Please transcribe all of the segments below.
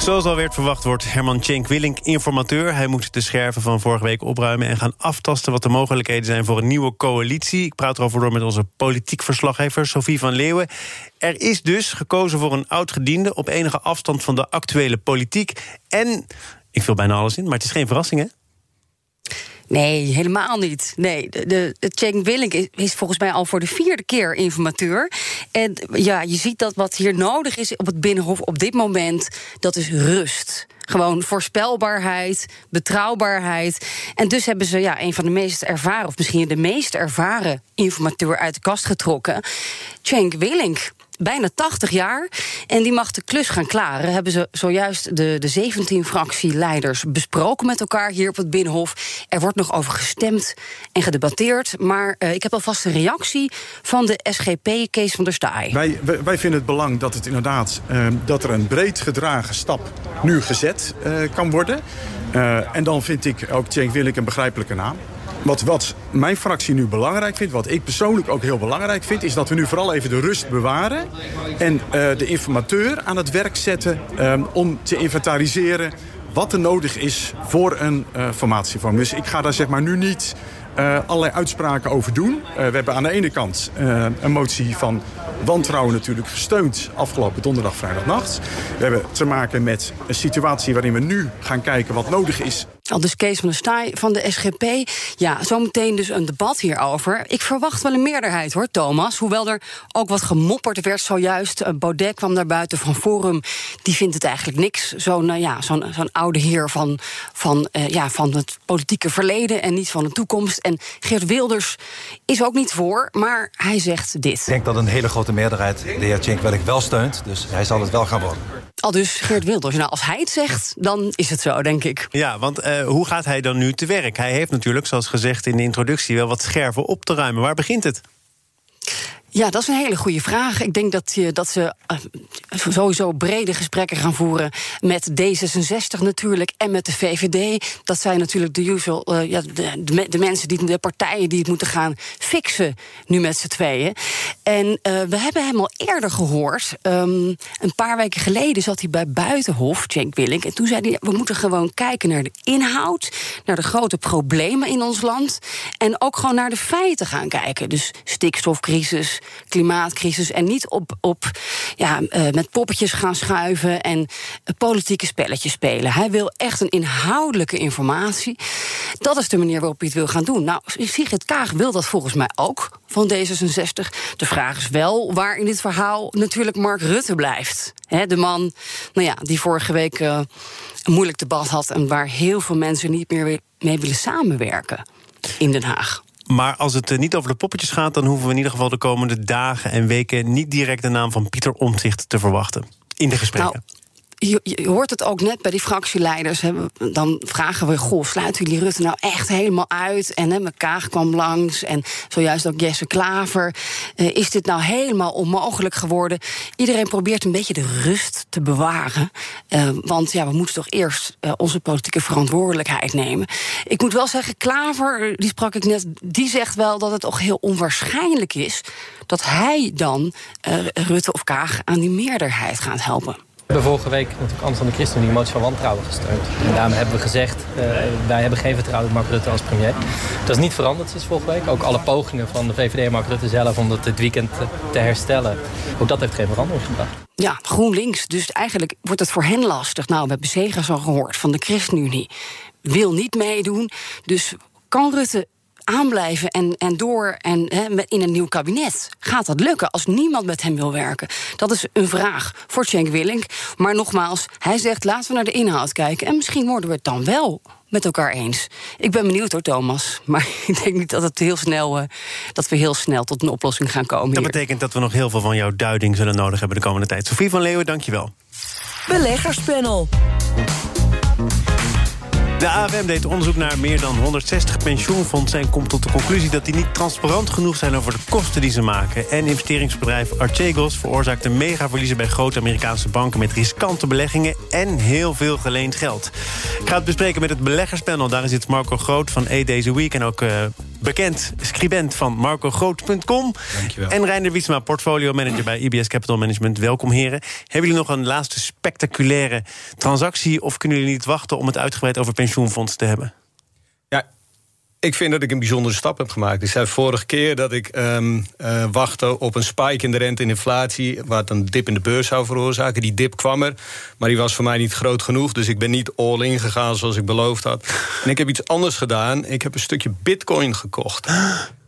Zoals al werd verwacht wordt Herman Cenk Willink informateur. Hij moet de scherven van vorige week opruimen... en gaan aftasten wat de mogelijkheden zijn voor een nieuwe coalitie. Ik praat erover door met onze politiek verslaggever Sophie van Leeuwen. Er is dus gekozen voor een oud-gediende... op enige afstand van de actuele politiek. En, ik vul bijna alles in, maar het is geen verrassing, hè? Nee, helemaal niet. Nee, de, de, Cenk Willink is, is, volgens mij al voor de vierde keer informateur. En ja, je ziet dat wat hier nodig is op het Binnenhof op dit moment... dat is rust. Gewoon voorspelbaarheid, betrouwbaarheid. En dus hebben ze ja, een van de meest ervaren... of misschien de meest ervaren informateur uit de kast getrokken. Cenk Willink bijna 80 jaar. En die mag de klus gaan klaren. Hebben ze zojuist de, de 17 fractieleiders besproken met elkaar hier op het Binnenhof. Er wordt nog over gestemd en gedebatteerd. Maar uh, ik heb alvast een reactie van de SGP, Kees van der Staaij. Wij, wij, vinden het belang dat het inderdaad uh, dat er een breed gedragen stap nu gezet uh, kan worden. en dan vind ik ook Cenk Willink een begrijpelijke naam. Wat, wat mijn fractie nu belangrijk vindt, wat ik persoonlijk ook heel belangrijk vind... is dat we nu vooral even de rust bewaren... en uh, de informateur aan het werk zetten um, om te inventariseren... wat er nodig is voor een uh, formatievorm. Dus ik ga daar zeg maar nu niet uh, allerlei uitspraken over doen. We hebben aan de ene kant een motie van wantrouwen natuurlijk gesteund afgelopen donderdag, vrijdagnacht. We hebben te maken met een situatie waarin we nu gaan kijken wat nodig is al dus Kees van der Staaij van de SGP. Ja, zometeen dus een debat hierover. Ik verwacht wel een meerderheid hoor, Thomas. Hoewel er ook wat gemopperd werd zojuist. Baudet kwam naar buiten van Forum. Die vindt het eigenlijk niks. Zo'n uh, ja, zo'n zo'n oude heer van, van, ja, van het politieke verleden en niet van de toekomst. En Geert Wilders is ook niet voor, maar hij zegt dit. Ik denk dat een hele grote meerderheid de heer Tjink wel steunt. Dus hij zal het wel gaan worden. Al dus Geert Wilders. Nou, als hij het zegt, dan is het zo, denk ik. Ja, want uh, hoe gaat hij dan nu te werk? Hij heeft natuurlijk, zoals gezegd in de introductie, wel wat scherven op te ruimen. Waar begint het? Ja, dat is een hele goede vraag. Ik denk dat, je, dat ze uh, sowieso brede gesprekken gaan voeren met D66 natuurlijk en met de VVD. Dat zijn natuurlijk de usual, uh, ja, de, de, mensen, die, de partijen die het moeten gaan fixen nu met z'n tweeën. En we hebben hem al eerder gehoord. Um, een paar weken geleden zat hij bij Buitenhof, Cenk Willink. En toen zei hij, we moeten gewoon kijken naar de inhoud, naar de grote problemen in ons land. En ook gewoon naar de feiten gaan kijken. Dus stikstofcrisis klimaatcrisis. En niet op, op ja, uh, met poppetjes gaan schuiven en uh, politieke spelletjes spelen. Hij wil echt een inhoudelijke informatie. Dat is de manier waarop hij het wil gaan doen. Nou, Sigrid Kaag wil dat volgens mij ook van D66. De vraag is wel waar in dit verhaal natuurlijk Mark Rutte blijft. De man nou ja, die vorige week uh, een moeilijk debat had... en waar heel veel mensen niet meer mee willen samenwerken in Den Haag. Maar als het niet over de poppetjes gaat, dan hoeven we in ieder geval de komende dagen en weken niet direct de naam van Pieter Omtzigt te verwachten in de gesprekken. Nou, je, hoort het ook net bij die fractieleiders. Hè, dan vragen we, goh, sluiten jullie Rutte nou echt helemaal uit? En hè, Kaag kwam langs en zojuist ook Jesse Klaver. Uh, is dit nou helemaal onmogelijk geworden? Iedereen probeert een beetje de rust te bewaren. Uh, want ja, we moeten toch eerst uh, onze politieke verantwoordelijkheid nemen. Ik moet wel zeggen, Klaver, die sprak ik net, die zegt wel dat het toch heel onwaarschijnlijk is... dat hij dan Rutte of Kaag aan die meerderheid gaat helpen. We hebben vorige week natuurlijk anders van de ChristenUnie een motie van wantrouwen gesteund. En daarom hebben we gezegd, uh, wij hebben geen vertrouwen in Mark Rutte als premier. Dat is niet veranderd sinds vorige week. Ook alle pogingen van de VVD en Mark Rutte zelf om dat dit weekend te herstellen. Ook dat heeft geen verandering gebracht. Ja, GroenLinks. Dus eigenlijk wordt het voor hen lastig. Nou, we hebben Segers al gehoord van de ChristenUnie. Wil niet meedoen. Dus kan Rutte aanblijven en, en door en he, in een nieuw kabinet? Gaat dat lukken als niemand met hem wil werken? Dat is een vraag voor Cenk Willink. Maar nogmaals, hij zegt laten we naar de inhoud kijken. En misschien worden we het dan wel met elkaar eens. Ik ben benieuwd hoor, Thomas. Maar ik denk niet dat, het heel snel, uh, dat we heel snel tot een oplossing gaan komen. Dat hier. betekent dat we nog heel veel van jouw duiding zullen nodig hebben de komende tijd. Sophie van Leeuwen, dankjewel. Beleggerspanel. De AFM deed onderzoek naar meer dan 160 pensioenfondsen... en komt tot de conclusie dat die niet transparant genoeg zijn... over de kosten die ze maken. En investeringsbedrijf Archegos veroorzaakte megaverliezen... bij grote Amerikaanse banken met riskante beleggingen... en heel veel geleend geld. Ik ga het bespreken met het beleggerspanel. Daar zit Marco Groot van E Deze Week... en ook uh, bekend scribent van marcogroot.com. En Reiner Wiesma, portfolio manager bij IBS Capital Management. Welkom heren. Hebben jullie nog een laatste spectaculaire transactie... of kunnen jullie niet wachten om het uitgebreid over pensioenfondsen te hebben? Ik vind dat ik een bijzondere stap heb gemaakt. Ik zei vorige keer dat ik um, uh, wachtte op een spike in de rente en inflatie... wat een dip in de beurs zou veroorzaken. Die dip kwam er, maar die was voor mij niet groot genoeg. Dus ik ben niet all-in gegaan zoals ik beloofd had. En ik heb iets anders gedaan. Ik heb een stukje bitcoin gekocht.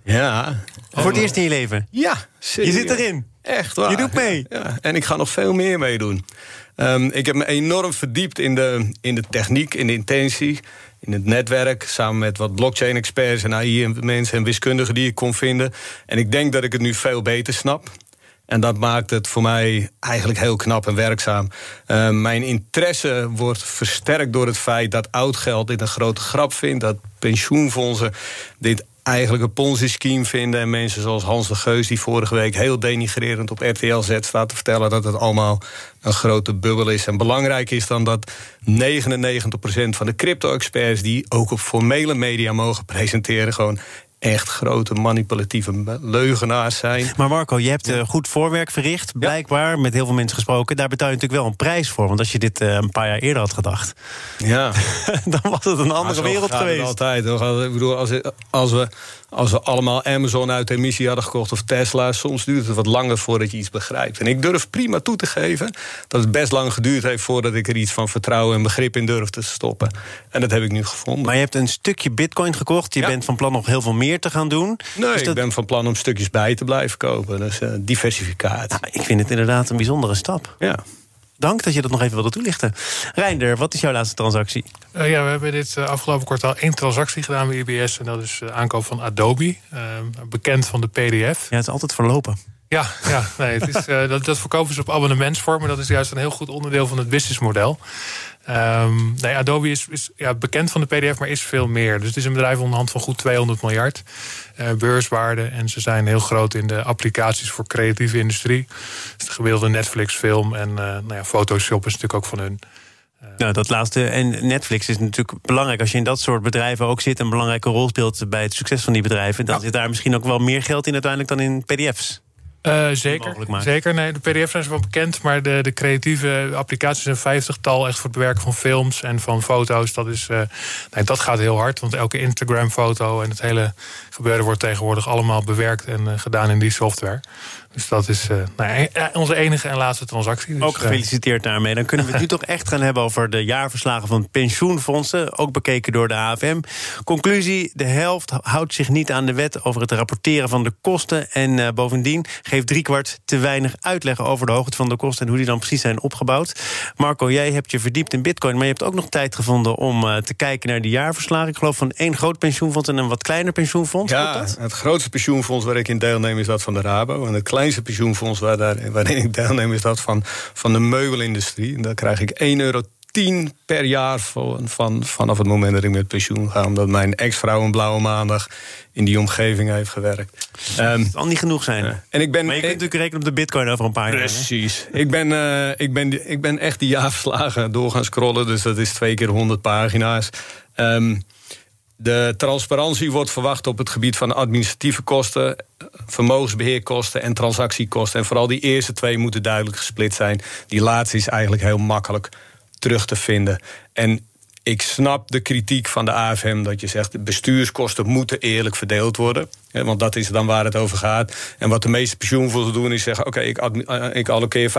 Ja. Voor het eerst in je leven? Ja, serieus. Je zit erin? Echt waar. Je doet mee? Ja, en ik ga nog veel meer meedoen. Um, ik heb me enorm verdiept in de, in de techniek, in de intentie in het netwerk, samen met wat blockchain-experts en AI-mensen en wiskundigen die ik kon vinden. En ik denk dat ik het nu veel beter snap. En dat maakt het voor mij eigenlijk heel knap en werkzaam. Uh, mijn interesse wordt versterkt door het feit dat oud geld dit een grote grap vindt. Dat pensioenfondsen dit eigenlijk een Ponzi-scheme vinden. En mensen zoals Hans de Geus, die vorige week heel denigrerend op RTL Z staat te vertellen dat het allemaal een grote bubbel is. En belangrijk is dan dat 99% van de crypto-experts die ook op formele media mogen presenteren, gewoon echt grote manipulatieve leugenaars zijn. Maar Marco, je hebt uh, goed voorwerk verricht, blijkbaar, met heel veel mensen gesproken. Daar betaal je natuurlijk wel een prijs voor. Want als je dit uh, een paar jaar eerder had gedacht, ja. dan was het een andere wereld geweest. altijd. Ik bedoel, als, als we als we allemaal Amazon uit emissie hadden gekocht of Tesla, soms duurt het wat langer voordat je iets begrijpt. En ik durf prima toe te geven dat het best lang geduurd heeft voordat ik er iets van vertrouwen en begrip in durfde te stoppen. En dat heb ik nu gevonden. Maar je hebt een stukje Bitcoin gekocht. Je bent van plan nog heel veel meer te gaan doen. Nee, dus ik ben van plan om stukjes bij te blijven kopen. Dus uh, diversificatie. Nou, ik vind het inderdaad een bijzondere stap. Ja. Dank dat je dat nog even wilde toelichten. Reinder, wat is jouw laatste transactie? Uh, ja, we hebben dit uh, afgelopen kwartaal één transactie gedaan bij IBS. En dat is de aankoop van Adobe. bekend van de PDF. Ja, het is altijd verlopen. Ja, ja nee, het is, dat, dat verkopen ze op abonnementsvorm. Maar dat is juist een heel goed onderdeel van het businessmodel. Um, nee, Adobe is, is ja, bekend van de PDF, maar is veel meer. Dus het is een bedrijf onder hand van goed 200 miljard uh, beurswaarde. En ze zijn heel groot in de applicaties voor creatieve industrie. Dus de gemiddelde Netflix-film en uh, nou ja, Photoshop is natuurlijk ook van hun. Uh, nou, dat laatste. En Netflix is natuurlijk belangrijk. Als je in dat soort bedrijven ook zit... en een belangrijke rol speelt bij het succes van die bedrijven... dan ja. zit daar misschien ook wel meer geld in uiteindelijk dan in pdf's. Uh, zeker, zeker. Nee, de PDF zijn wel bekend, maar de, de creatieve applicaties een vijftigtal echt voor het bewerken van films en van foto's. Dat, is, uh, nee, dat gaat heel hard, want elke Instagram-foto en het hele gebeuren wordt tegenwoordig allemaal bewerkt en uh, gedaan in die software. Dus dat is uh, nou, onze enige en laatste transactie. Dus, ook gefeliciteerd daarmee. Dan kunnen we het nu toch echt gaan hebben over de jaarverslagen van pensioenfondsen. Ook bekeken door de AFM. Conclusie: de helft houdt zich niet aan de wet over het rapporteren van de kosten. En uh, bovendien geeft driekwart te weinig uitleg over de hoogte van de kosten en hoe die dan precies zijn opgebouwd. Marco, jij hebt je verdiept in Bitcoin, maar je hebt ook nog tijd gevonden om uh, te kijken naar de jaarverslagen. Ik geloof van één groot pensioenfonds en een wat kleiner pensioenfonds. Ja, het grootste pensioenfonds waar ik in deelneem is dat van de Rabo. En het kleinste pensioenfonds waar daar, waarin ik deelneem is dat van, van de meubelindustrie. En daar krijg ik 1 euro 10 per jaar van, van, vanaf het moment dat ik met pensioen ga. Omdat mijn ex-vrouw een blauwe maandag in die omgeving heeft gewerkt. Um, zal niet genoeg zijn. Uh, en ik ben, maar je kunt natuurlijk rekenen op de bitcoin over een paar jaar. Precies. Ik ben, uh, ik, ben, ik ben echt die jaarverslagen door gaan scrollen. Dus dat is twee keer 100 pagina's. Um, de transparantie wordt verwacht op het gebied van administratieve kosten, vermogensbeheerkosten en transactiekosten. En vooral die eerste twee moeten duidelijk gesplit zijn. Die laatste is eigenlijk heel makkelijk terug te vinden. En ik snap de kritiek van de AFM dat je zegt... de bestuurskosten moeten eerlijk verdeeld worden. Want dat is dan waar het over gaat. En wat de meeste pensioenfondsen doen is zeggen... oké, ik, ik alloceer 50%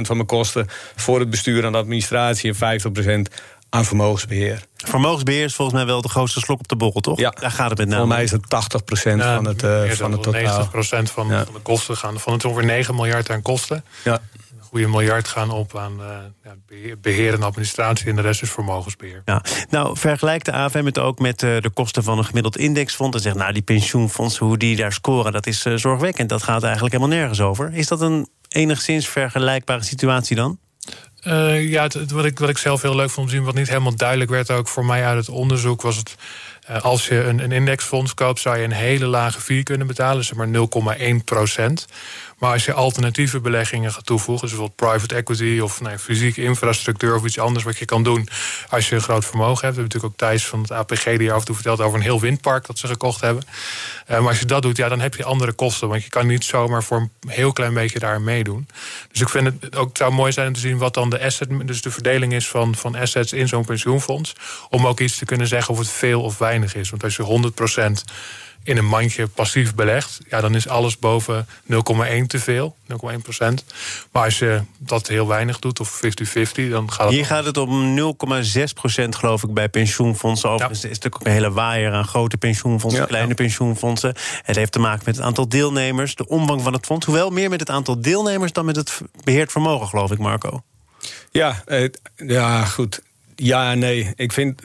van mijn kosten voor het bestuur en de administratie... en 50% aan vermogensbeheer. Vermogensbeheer is volgens mij wel de grootste slok op de borrel, toch? Ja. Daar gaat het met name. Volgens mij is het 80 ja, van het, uh, van het totaal. 90 van, ja. van, de kosten gaan. Van het ongeveer 9 miljard aan kosten. Ja. Een goede miljard gaan op aan uh, beheer en administratie en de rest is vermogensbeheer. Ja. Nou, vergelijkt de AFM het ook met uh, de kosten van een gemiddeld indexfonds en zegt, nou, die pensioenfondsen, hoe die daar scoren, dat is zorgwekkend. Dat gaat eigenlijk helemaal nergens over. Is dat een enigszins vergelijkbare situatie dan? Uh, ja, wat, ik, wat ik zelf heel leuk vond te zien, wat niet helemaal duidelijk werd ook voor mij uit het onderzoek, was het. Uh, als je een, een indexfonds koopt, zou je een hele lage fee kunnen betalen, zeg maar 0,1 procent. Maar als je alternatieve beleggingen gaat toevoegen, bijvoorbeeld private equity of nee, fysieke infrastructuur of iets anders wat je kan doen als je een groot vermogen hebt. We hebben natuurlijk ook Thijs van het APG die af en toe vertelt over een heel windpark dat ze gekocht hebben. Uh, maar als je dat doet, ja, dan heb je andere kosten. Want je kan niet zomaar voor een heel klein beetje daar meedoen. Dus ik vind het ook, zou mooi zijn om te zien wat dan de asset, dus de verdeling is van, van assets in zo'n pensioenfonds. Om ook iets te kunnen zeggen of het veel of weinig is. Want als je 100 in een mandje passief belegt, ja, dan is alles boven 0,1 te veel, 0,1 procent. Maar als je dat heel weinig doet, of 50-50, dan gaat het. Hier gaat het om 0,6 procent, geloof ik, bij pensioenfondsen. Overigens is natuurlijk ook een hele waaier aan grote pensioenfondsen, kleine pensioenfondsen. Het heeft te maken met het aantal deelnemers, de omvang van het fonds. Hoewel meer met het aantal deelnemers dan met het beheerd vermogen, geloof ik, Marco. Ja, ja goed. Ja en nee. Ik vind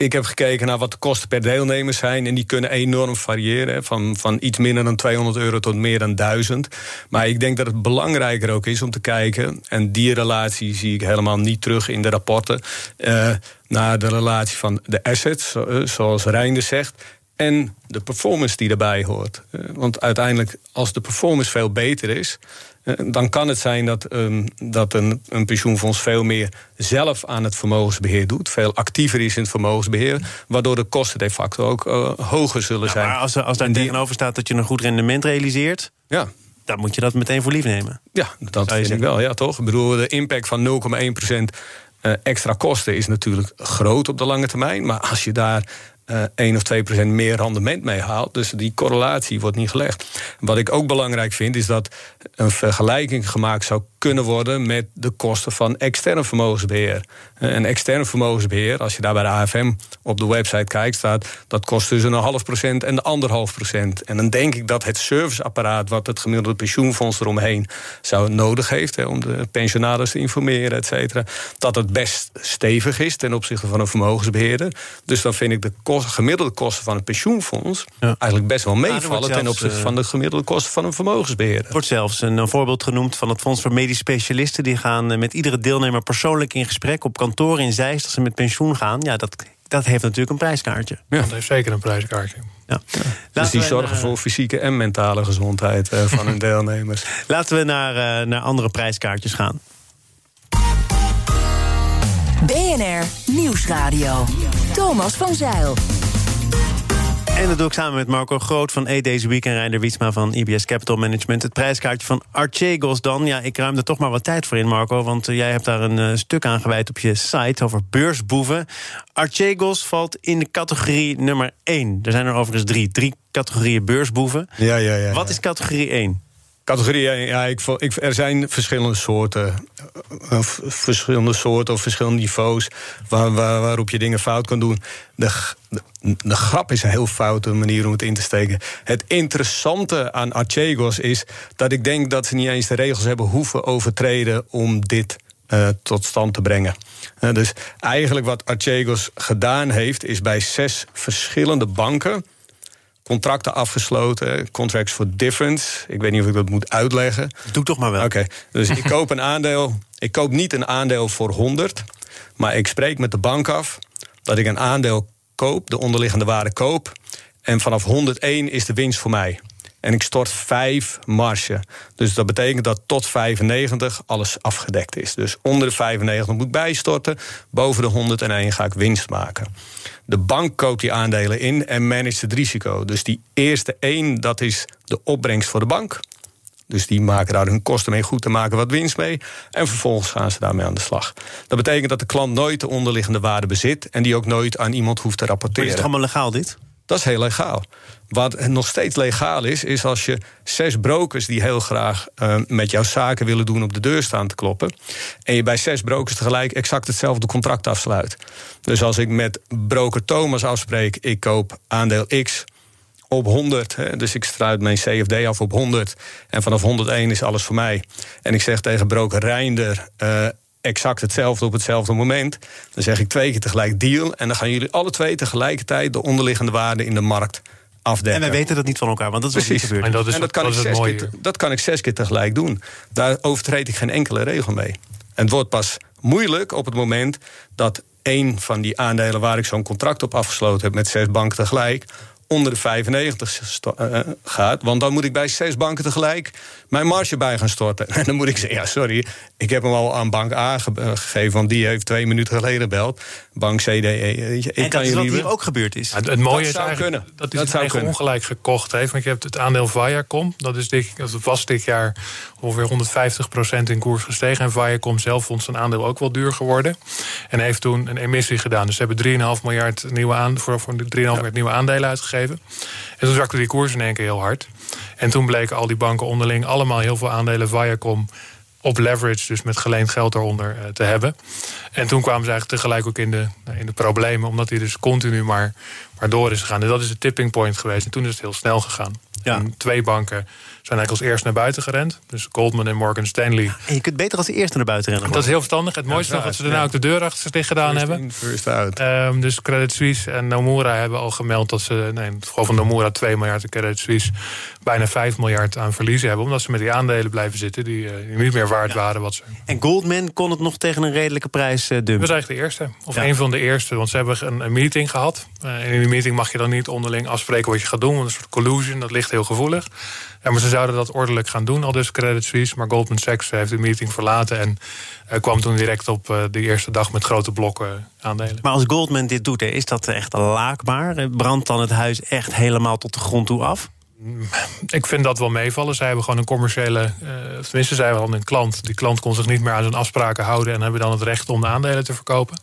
ik heb gekeken naar wat de kosten per deelnemer zijn. En die kunnen enorm variëren. Van, van iets minder dan 200 euro tot meer dan 1000. Maar ik denk dat het belangrijker ook is om te kijken. En die relatie zie ik helemaal niet terug in de rapporten. Uh, naar de relatie van de assets, eh, zoals Reinder zegt. En de performance die erbij hoort. Uh, want uiteindelijk, als de performance veel beter is eh, dan kan het zijn dat, um, dat een, een, pensioenfonds veel meer zelf aan het vermogensbeheer doet. Veel actiever is in het vermogensbeheer. Waardoor de kosten de facto ook uh, hoger zullen ja, zijn. Maar als, als daar die... tegenover staat dat je een goed rendement realiseert. Ja. Dan moet je dat meteen voor lief nemen. Ja, dat vind ik wel. Ja, toch? Ik bedoel, de impact van 0,1% uh, extra kosten is natuurlijk groot op de lange termijn. Maar als je daar uh, 1 of 2 procent meer rendement mee haalt. Dus die correlatie wordt niet gelegd. Wat ik ook belangrijk vind, is dat een vergelijking gemaakt zou kunnen worden met de kosten van extern vermogensbeheer. En extern vermogensbeheer, als je daar bij de AFM op de website kijkt, staat dat kost tussen een half procent en de anderhalf procent. En dan denk ik dat het serviceapparaat wat het gemiddelde pensioenfonds eromheen zou nodig heeft, hè, om de pensionaris te informeren, et cetera, dat het best stevig is ten opzichte van een vermogensbeheerder. Dus dan vind ik de gemiddelde kosten van een pensioenfonds eigenlijk best wel meevallen ten opzichte eh, van de gemiddelde kosten van een vermogensbeheerder. Er wordt zelfs een, een voorbeeld genoemd van het Fonds voor Medische specialisten. Die gaan eh, met iedere deelnemer persoonlijk in gesprek op kantoor in Zeist als ze met pensioen gaan. Ja, dat, dat heeft natuurlijk een prijskaartje. Ja, dat heeft zeker een prijskaartje. Ja. Dus die zorgen voor fysieke en mentale gezondheid eh, van hun deelnemers. Laten we naar, naar andere prijskaartjes gaan. BNR Nieuwsradio. Thomas van Zeil. En dat doe ik samen met Marco Groot van E Deze Week... en Reinder Wietsma van IBS Capital Management. Het prijskaartje van Archegos dan. Ja, ik ruim er toch maar wat tijd voor in, Marco... want eh, jij hebt daar een uh, stuk aan gewijd op je site over beursboeven. Archegos valt in de categorie nummer 1. Er zijn er overigens drie. Drie categorieën beursboeven. Ja, ja, ja. Wat is categorie 1? Categorie, ja, ik, ik, er zijn verschillende soorten. Uh, verschillende soorten of verschillende niveaus waar, waar, waarop je dingen fout kan doen. De, de, grap is een heel foute manier om het in te steken. Het interessante aan Archegos is dat ik denk dat ze niet eens de regels hebben hoeven overtreden om dit uh, tot stand te brengen. Uh, dus eigenlijk wat Archegos gedaan heeft, is bij zes verschillende banken contracten afgesloten. Contracts for difference. Ik weet niet of ik dat moet uitleggen. Doe toch maar wel. Oké, dus ik koop een aandeel. Ik koop niet een aandeel voor 100. Maar ik spreek met de bank af dat ik een aandeel koop, de onderliggende waarde koop. En vanaf 101 is de winst voor mij. En ik stort 5 marge. Dus dat betekent dat tot 95 alles afgedekt is. Dus onder de 95 moet ik bijstorten. Boven de 101 ga ik winst maken. De bank koopt die aandelen in en managt het risico. Dus die eerste 1, dat is de opbrengst voor de bank. Dus die maken daar hun kosten mee goed te maken wat winst mee. En vervolgens gaan ze daarmee aan de slag. Dat betekent dat de klant nooit de onderliggende waarde bezit. En die ook nooit aan iemand hoeft te rapporteren. Maar is het allemaal legaal dit? Dat is heel legaal. Wat nog steeds legaal is, is als je zes brokers die heel graag uh, met jouw zaken willen doen op de deur staan te kloppen. En je bij zes brokers tegelijk exact hetzelfde contract afsluit. Dus als ik met broker Thomas afspreek, ik koop aandeel X op 100. Hè, dus ik sluit mijn CFD af op 100. En vanaf 101 is alles voor mij. En ik zeg tegen broker Reinder. Uh, exact hetzelfde op hetzelfde moment. Dan zeg ik twee keer tegelijk deal. En dan gaan jullie alle twee tegelijkertijd de onderliggende waarde in de markt afdekken. En wij weten dat niet van elkaar, want dat is Precies. niet gebeurd. En dat, is, en dat, kan ik zes keer, dat kan ik zes keer tegelijk doen. Daar overtreed ik geen enkele regel mee. het wordt pas moeilijk op het moment dat één van die aandelen waar ik zo'n contract op afgesloten heb met zes banken tegelijk onder de 95 uh, gaat. Want dan moet ik bij zes banken tegelijk mijn marge bij gaan storten. En dan moet ik zeggen, ja, sorry, ik heb hem al aan bank A gegeven... want die heeft twee minuten geleden gebeld. Bank CDE. Ik en dat is wat hier ook gebeurd is. het, mooie is eigenlijk kunnen. dat hij het eigen ongelijk gekocht heeft. Want je hebt het aandeel Viacom. Dat, is dit, dat was dit jaar ongeveer 150% in koers gestegen. En Viacom zelf vond zijn aandeel ook wel duur geworden. En heeft toen een emissie gedaan. Dus ze hebben 3,5 miljard nieuwe, aan, voor, voor 3,5 miljard nieuwe aandelen uitgegeven. En toen zakte die koers in één keer heel hard. En toen bleken al die banken onderling allemaal heel veel aandelen Viacom op leverage, dus met geleend geld eronder eh, te hebben. En toen kwamen ze eigenlijk tegelijk ook in de, nou, in de problemen, omdat hij dus continu maar, maar door is gegaan. En dat is de tipping point geweest. En toen is het heel snel gegaan. Ja. twee banken zijn eigenlijk als eerste naar buiten gerend. Dus Goldman en Morgan Stanley. En je kunt beter als eerste naar buiten rennen. Dat is heel verstandig. Het mooiste nog dat ze daarna ook de deur achter zich dicht gedaan hebben. first out. Um, dus Credit Suisse en Nomura hebben al gemeld dat ze... Nee, het geval van Nomura 2 miljard en Credit Suisse... bijna 5 miljard aan verliezen hebben. Omdat ze met die aandelen blijven zitten... die, uh, niet meer waard waren wat ze... En Goldman kon het nog tegen een redelijke prijs uh, dumpen? Dat was eigenlijk de eerste. Of een van de eerste. Want ze hebben een, een meeting gehad. Uh, en in die meeting mag je dan niet onderling afspreken wat je gaat doen. Want een soort collusion, dat ligt heel gevoelig. Ja, maar ze zouden dat ordelijk gaan doen, al dus Credit Suisse. Maar Goldman Sachs heeft de meeting verlaten en uh, kwam toen direct op uh, de eerste dag met grote blokken aandelen. Maar als Goldman dit doet, is dat echt laakbaar? Brandt dan het huis echt helemaal tot de grond toe af? Ik vind dat wel meevallen. Zij hebben gewoon een commerciële. Uh, tenminste, zij hadden een klant. Die klant kon zich niet meer aan zijn afspraken houden. en hebben dan het recht om de aandelen te verkopen.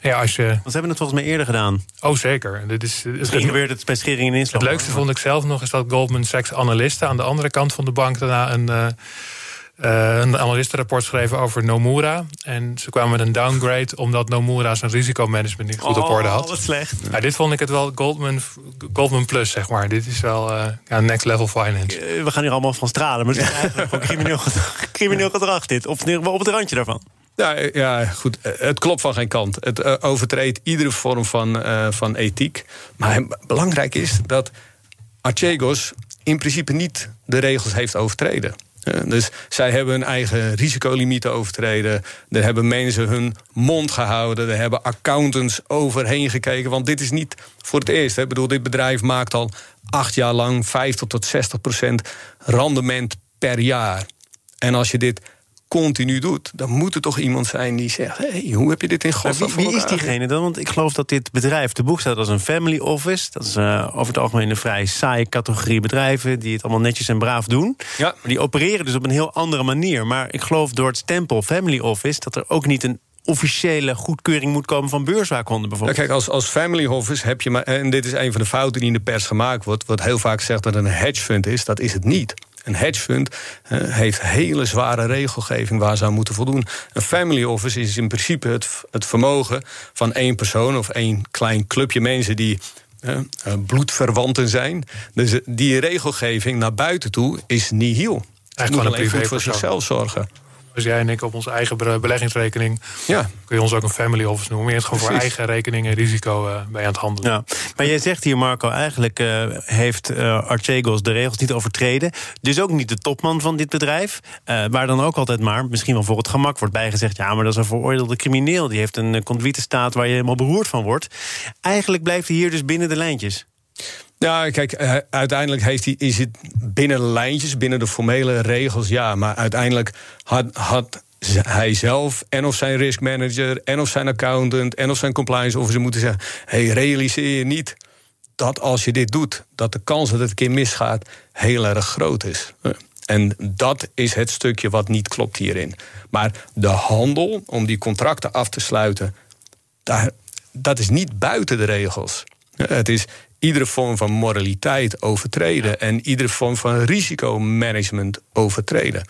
Ja, als je... Want ze hebben het volgens mij eerder gedaan. Oh, zeker. Dit is, Misschien gebeurt het bij scheringen in Het leukste vond ik zelf nog is dat Goldman Sachs analisten aan de andere kant van de bank daarna een. Uh, een analistenrapport schreven over Nomura. En ze kwamen met een downgrade omdat Nomura zijn risicomanagement niet goed op orde had. Oh, wat slecht. Ja, dit vond ik het wel Goldman, Goldman Plus, zeg maar. Dit is wel uh, ja, next level finance. Uh, we gaan hier allemaal van stralen, maar het is eigenlijk gewoon crimineel gedrag, crimineel gedrag dit. Of op het randje daarvan. Ja, ja, goed. Het klopt van geen kant. Het overtreedt iedere vorm van, van ethiek. Maar belangrijk is dat Archegos in principe niet de regels heeft overtreden. Dus zij hebben hun eigen risicolimieten overtreden. Er hebben mensen hun mond gehouden. Er hebben accountants overheen gekeken. Want dit is niet voor het eerst. Ik bedoel, dit bedrijf maakt al acht jaar lang 50 tot 60 procent rendement per jaar. En als je dit continu doet, dan moet er toch iemand zijn die zegt: hey, hoe heb je dit in godsnaam Wie, wie is diegene dan? Want ik geloof dat dit bedrijf te boek staat als een family office. Dat is uh, over het algemeen een vrij saaie categorie bedrijven die het allemaal netjes en braaf doen. Ja. Maar die opereren dus op een heel andere manier. Maar ik geloof door het stempel family office dat er ook niet een officiële goedkeuring moet komen van beurswaakhonden bijvoorbeeld. Ja, kijk, als, als family office heb je maar... en dit is een van de fouten die in de pers gemaakt wordt... wat heel vaak zegt dat het een hedge fund is, dat is het niet. Een hedge fund heeft hele zware regelgeving waar ze aan moeten voldoen. Een family office is in principe het, het vermogen van één persoon of één klein clubje mensen die uh, bloedverwanten zijn. Dus eh, die regelgeving naar buiten toe is nihil. Eigenlijk alleen goed voor zichzelf zorgen als jij en ik op onze eigen beleggingsrekening. Ja. Kun je ons ook een family office noemen. Je hebt gewoon voor eigen rekening en risico uh, bij aan het handelen. Ja. Maar jij zegt hier, Marco, eigenlijk uh, heeft uh, Archegos de regels niet overtreden. Dus ook niet de topman van dit bedrijf. waar dan ook altijd maar, misschien wel voor het gemak, wordt bijgezegd. Ja, maar dat is een veroordeelde crimineel. Die heeft een conduite staat waar je helemaal beroerd van wordt. Eigenlijk blijft hij hier dus binnen de lijntjes. Ja, kijk, uh, uiteindelijk heeft hij, is het binnen de lijntjes, binnen de formele regels, ja. Maar uiteindelijk had, had hij zelf en of zijn risk manager en of zijn accountant en of zijn compliance officer moeten zeggen: hey, realiseer je niet dat als je dit doet, dat de kans dat het een keer misgaat heel erg groot is. Eh, en dat is het stukje wat niet klopt hierin. Maar de handel om die contracten af te sluiten, daar, dat is niet buiten de regels. Het is iedere vorm van moraliteit overtreden en iedere vorm van risicomanagement overtreden.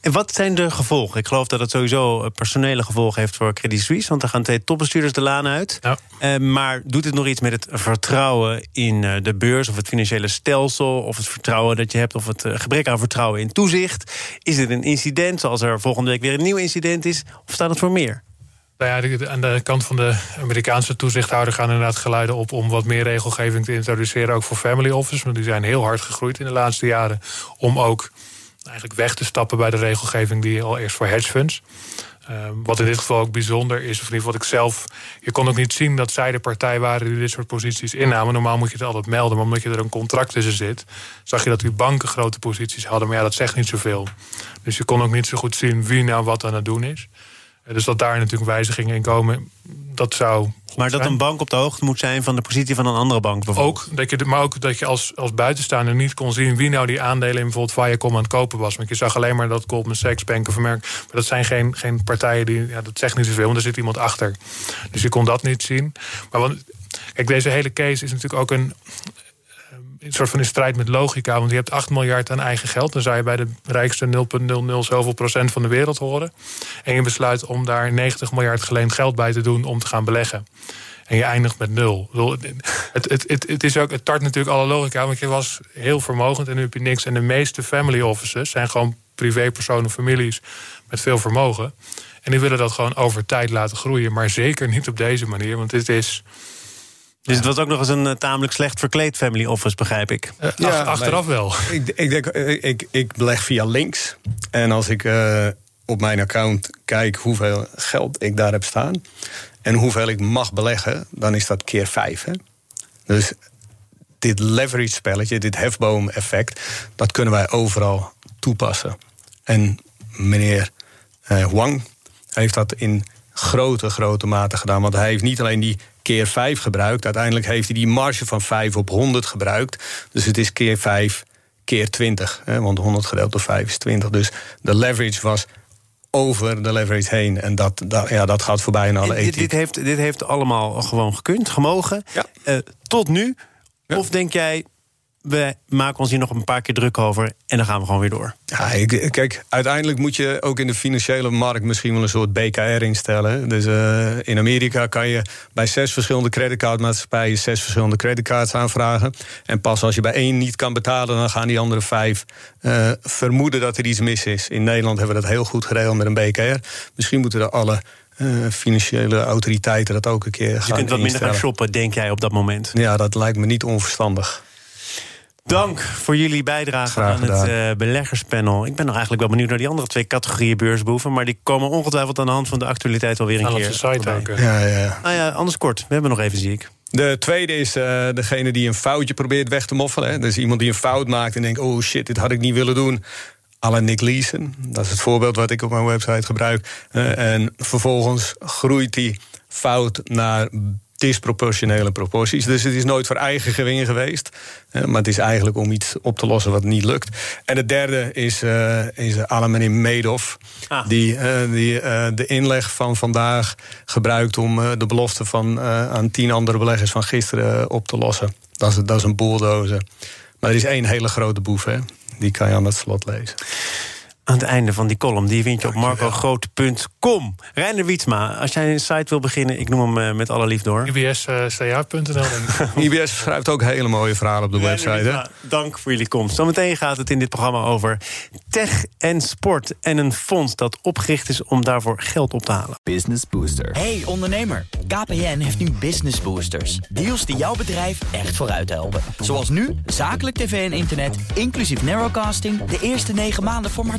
En wat zijn de gevolgen? Ik geloof dat het sowieso personele gevolgen heeft voor Credit Suisse. Want er gaan twee topbestuurders de laan uit. Ja. Uh, maar doet het nog iets met het vertrouwen in uh, de beurs... of het financiële stelsel, of het vertrouwen dat je hebt... of het gebrek aan vertrouwen in toezicht? Is het een incident, zoals er volgende week weer een nieuw incident is? Of staat het voor meer? Nou ja, aan de kant van de Amerikaanse toezichthouder gaan inderdaad geluiden op om wat meer regelgeving te introduceren, ook voor family office. Want die zijn heel hard gegroeid in de laatste jaren. Om ook eigenlijk weg te stappen bij de regelgeving die al eerst voor hedge funds. Ehm, wat in dit geval ook bijzonder is, of in ieder geval wat ik zelf. Je kon ook niet zien dat zij de partij waren die dit soort posities innamen. Normaal moet je het altijd melden, maar omdat je er een contract tussen zit, zag je dat die banken grote posities hadden. Maar ja, dat zegt niet zoveel. Dus je kon ook niet zo goed zien wie nou wat aan het doen is. Dus dat daar natuurlijk wijzigingen in komen, dat zou. Maar dat een bank op de hoogte moet zijn van de positie van een andere bank bijvoorbeeld. Ook, dat je, maar ook dat je als, als buitenstaander niet kon zien wie nou die aandelen in bijvoorbeeld Viacom aan het kopen was. Want je zag alleen maar dat Goldman Sachs, Bank of America. Maar dat zijn geen, geen partijen die. Ja, dat zegt niet zoveel, want er zit iemand achter. Dus je kon dat niet zien. Maar want, kijk, deze hele case is natuurlijk ook een een soort van in strijd met logica. Want je hebt 8 miljard aan eigen geld. Dan zou je bij de rijkste 0,00 zoveel procent van de wereld horen. En je besluit om daar 90 miljard geleend geld bij te doen om te gaan beleggen. En je eindigt met nul. Het, het, het, het, is ook, het tart natuurlijk alle logica. Want je was heel vermogend en nu heb je niks. En de meeste family offices zijn gewoon privépersonen, families met veel vermogen. En die willen dat gewoon over tijd laten groeien. Maar zeker niet op deze manier. Want dit is dus het was ook nog eens een eh, tamelijk slecht verkleed family office, begrijp ik. Uh, ja, achteraf wel. Ik, ik, denk, eh, ik, ik beleg via links. En als ik op mijn account kijk hoeveel geld ik daar heb staan... en hoeveel ik mag beleggen, dan is dat keer vijf. Hè? Dus dit leverage spelletje, dit hefboom-effect... dat kunnen wij overal toepassen. En meneer Wang heeft dat in grote, grote mate gedaan. Want hij heeft niet alleen die keer 5 gebruikt. Uiteindelijk heeft hij die marge van 5 op 100 gebruikt. Dus het is keer 5 keer 20. Hè, want 100 gedeeld door 5 is 20. Dus de leverage was over de leverage heen. En dat, dat, ja, dat gaat voorbij in alle ethiek. Dit, dit, heeft, dit heeft allemaal gewoon gekund, gemogen. Ja. Uh, tot nu. Ja. Of denk jij, we maken ons hier nog een paar keer druk over en dan gaan we gewoon weer door. Ja, ik, kijk, uiteindelijk moet je ook in de financiële markt misschien wel een soort BKR instellen. Dus uh, in Amerika kan je bij zes verschillende creditcardmaatschappijen zes verschillende creditcards aanvragen. En pas als je bij één niet kan betalen, dan gaan die andere vijf uh, vermoeden dat er iets mis is. In Nederland hebben we dat heel goed geregeld met een BKR. Misschien moeten er alle uh, financiële autoriteiten dat ook een keer gaan Je kunt wat minder gaan shoppen, denk jij, op dat moment? Ja, dat lijkt me niet onverstandig. Dank voor jullie bijdrage aan het uh, beleggerspanel. Ik ben nog eigenlijk wel benieuwd naar die andere twee categorieën beursboeven. Maar die komen ongetwijfeld aan de hand van de actualiteit alweer een keer. Site. Ja, ja. Nou ja, anders kort. We hebben nog even, zie ik. De tweede is uh, degene die een foutje probeert weg te moffelen. Hè. Dus iemand die een fout maakt en denkt: oh shit, dit had ik niet willen doen. Alle Nick Leeson. Dat is het voorbeeld wat ik op mijn website gebruik. Uh, en vervolgens groeit die fout naar disproportionele proporties. Dus het is nooit voor eigen gewingen geweest. Maar het is eigenlijk om iets op te lossen wat niet lukt. En het derde is, uh, is meneer Medoff. Ah. Die, uh, die de inleg van vandaag gebruikt om de belofte van, aan tien andere beleggers van gisteren op te lossen. Dat is, dat is een bulldozer. Maar er is één hele grote boef, hè? Die kan je aan het slot lezen aan het einde van die column. Die vind je op marcogroot.com. Reiner Wietsma, als jij een site wil beginnen... ik noem hem eh, met alle liefde door. IBSCA.nl. IBS schrijft ook hele mooie verhalen op de website. dank voor jullie komst. Zometeen gaat het in dit programma over tech en sport... en een fonds dat opgericht is om daarvoor geld op te halen. Business Booster. Hey ondernemer, KPN heeft nu Business Boosters. Deals die jouw bedrijf echt vooruit helpen. Zoals nu, zakelijk tv en internet, inclusief narrowcasting... de eerste negen maanden voor maar